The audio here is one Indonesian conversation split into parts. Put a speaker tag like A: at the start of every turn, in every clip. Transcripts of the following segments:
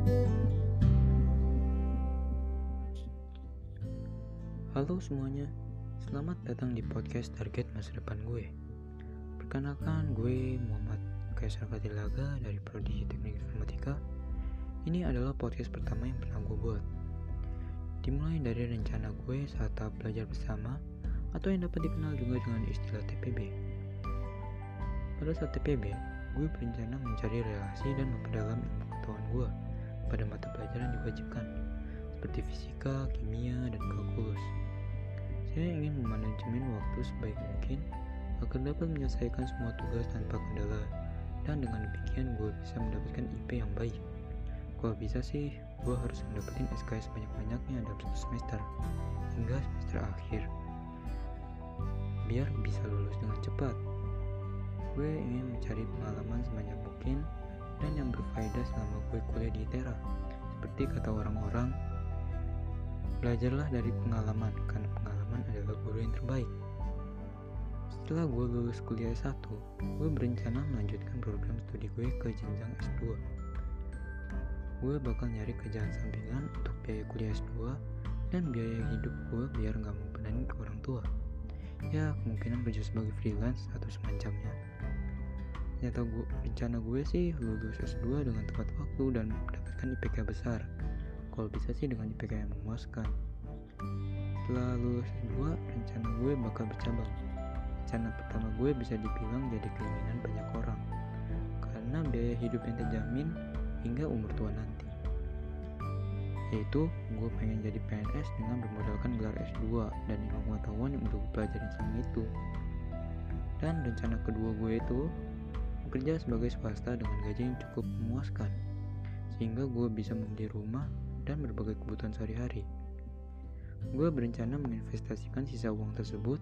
A: Halo semuanya, selamat datang di podcast Target Masa Depan gue. Perkenalkan, gue Muhammad Kaisar Fatilaga dari Prodi Teknik Informatika. Ini adalah podcast pertama yang pernah gue buat. Dimulai dari rencana gue saat tahap belajar bersama atau yang dapat dikenal juga dengan istilah TPB. Pada saat TPB, gue berencana mencari relasi dan memperdalam ilmu pengetahuan gue pada mata pelajaran diwajibkan, seperti fisika, kimia, dan kalkulus. Saya ingin memanajemen waktu sebaik mungkin agar dapat menyelesaikan semua tugas tanpa kendala dan dengan demikian gue bisa mendapatkan IP yang baik. Kalau bisa sih, gue harus mendapatkan SKS banyak-banyaknya dalam satu semester hingga semester akhir biar bisa lulus dengan cepat. Gue ingin mencari pengalaman sebanyak gue kuliah di ITERA. Seperti kata orang-orang, belajarlah dari pengalaman karena pengalaman adalah guru yang terbaik. Setelah gue lulus kuliah S1, gue berencana melanjutkan program studi gue ke jenjang S2. Gue bakal nyari kerjaan sampingan untuk biaya kuliah S2 dan biaya hidup gue biar nggak membenanin ke orang tua. Ya, kemungkinan kerja sebagai freelance atau semacamnya. Nyata gue, rencana gue sih lulus S2 dengan tepat waktu dan mendapatkan IPK besar. Kalau bisa sih dengan IPK yang memuaskan. Setelah lulus S2, rencana gue bakal bercabang. Rencana pertama gue bisa dibilang jadi keinginan banyak orang. Karena biaya hidup yang terjamin hingga umur tua nanti. Yaitu, gue pengen jadi PNS dengan bermodalkan gelar S2 dan ilmu pengetahuan yang udah gue pelajarin sama itu. Dan rencana kedua gue itu bekerja sebagai swasta dengan gaji yang cukup memuaskan, sehingga gue bisa membeli rumah dan berbagai kebutuhan sehari-hari. Gue berencana menginvestasikan sisa uang tersebut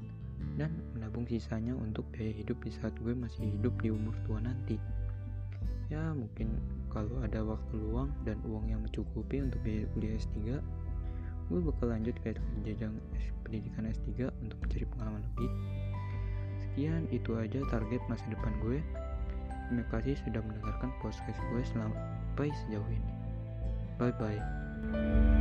A: dan menabung sisanya untuk biaya hidup di saat gue masih hidup di umur tua nanti. Ya mungkin kalau ada waktu luang dan uang yang mencukupi untuk biaya kuliah S3, gue bakal lanjut ke jenjang pendidikan S3 untuk mencari pengalaman lebih. Sekian itu aja target masa depan gue. Terima kasih sudah mendengarkan podcast gue sampai sejauh ini. Bye bye.